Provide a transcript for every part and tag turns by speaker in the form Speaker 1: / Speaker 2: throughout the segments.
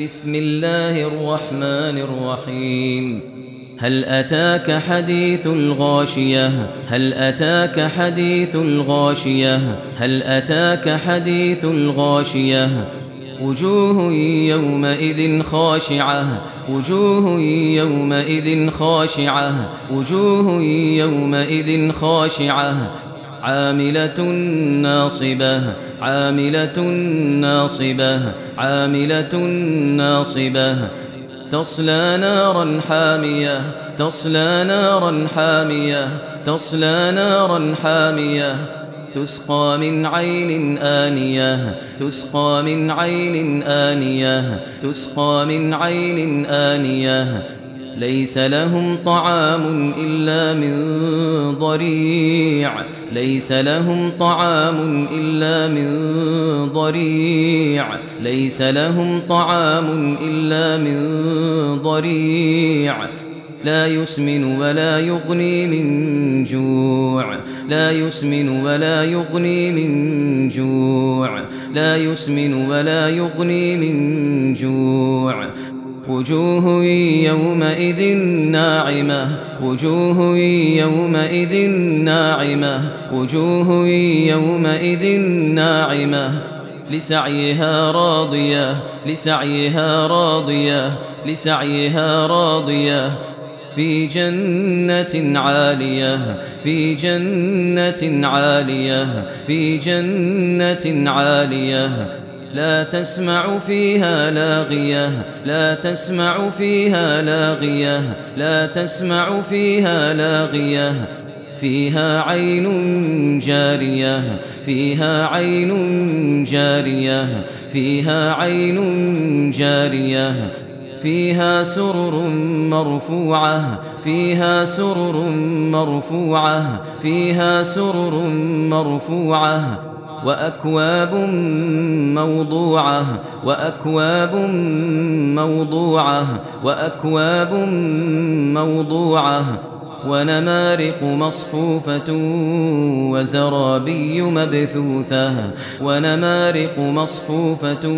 Speaker 1: بسم الله الرحمن الرحيم هل أتاك حديث الغاشية هل أتاك حديث الغاشية هل أتاك حديث الغاشية وجوه يومئذ خاشعة وجوه يومئذ خاشعة وجوه يومئذ خاشعة عاملة ناصبة عاملة ناصبة عاملة ناصبة. تصلى نارا حامية تصلى نارا حامية تصلى نارا حامية. تسقى من عين آنية تسقى من عين آنية. تسقى من عين آنية. ليس لهم طعام إلا من ضريع. ليس لهم طعام إلا من ضريع. ليس لهم طعام إلا من ضريع. لا يسمن ولا يغني من جوع. لا يسمن ولا يغني من جوع. لا يسمن ولا يغني من جوع. وجوه يومئذ ناعمة وجوه يومئذ ناعمة وجوه يومئذ ناعمة. لسعيها راضية لسعيها راضية لسعيها راضية. في جنة عالية في جنة عالية في جنة عالية. لا تسمع فيها لاغية لا تسمع فيها لاغية لا تسمع فيها لاغية. فيها عين جارية فيها عين جارية فيها عين جارية. فيها سرر مرفوعة فيها سرر مرفوعة فيها سرر مرفوعة. وأكواب موضوعة وأكواب موضوعة وأكواب موضوعة ونمارق مصفوفة وزرابي مبثوثة ونمارق مصفوفة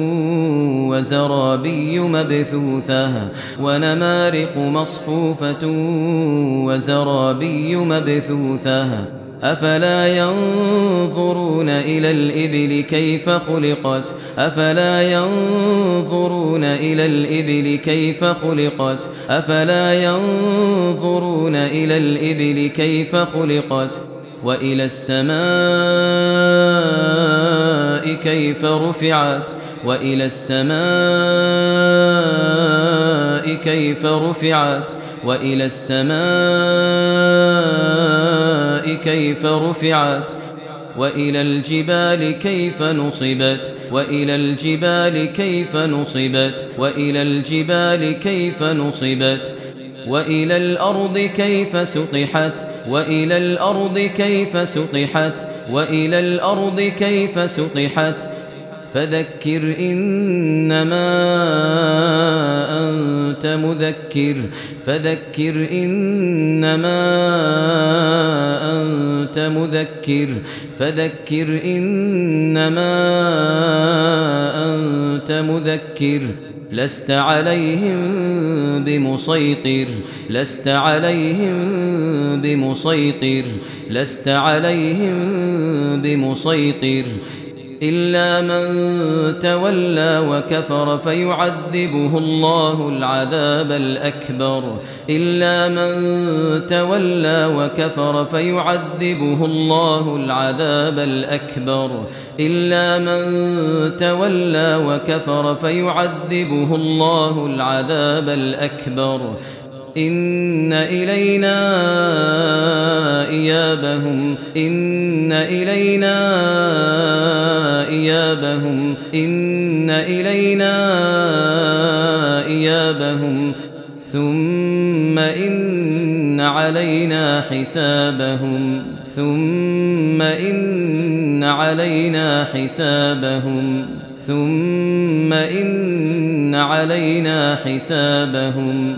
Speaker 1: وزرابي مبثوثة ونمارق مصفوفة وزرابي مبثوثة. أفلا ينظرون إلى الإبل كيف خلقت؟ أفلا ينظرون إلى الإبل كيف خلقت؟ أفلا ينظرون إلى الإبل كيف خلقت؟ وإلى السماء كيف رفعت؟ وإلى السماء كيف رفعت؟ وإلى السماء كيف رفعت وإلى الجبال كيف نصبت وإلى الجبال كيف نصبت وإلى الجبال كيف نصبت وإلى الأرض كيف سطحت وإلى الأرض كيف سطحت وإلى الأرض كيف سطحت فذكر إنما أنت مذكر فذكر إنما أنت مذكر فذكر إنما أنت مذكر لست عليهم بمسيطر لست عليهم بمسيطر لست عليهم بمسيطر إلا من تولى وكفر فيعذبه الله العذاب الأكبر. إلا من تولى وكفر فيعذبه الله العذاب الأكبر. إلا من تولى وكفر فيعذبه الله العذاب الأكبر. إن إلينا إيابهم. إن إلينا إيابهم. إن إلينا إيابهم. ثم إن علينا حسابهم. ثم إن علينا حسابهم. ثم إن علينا حسابهم.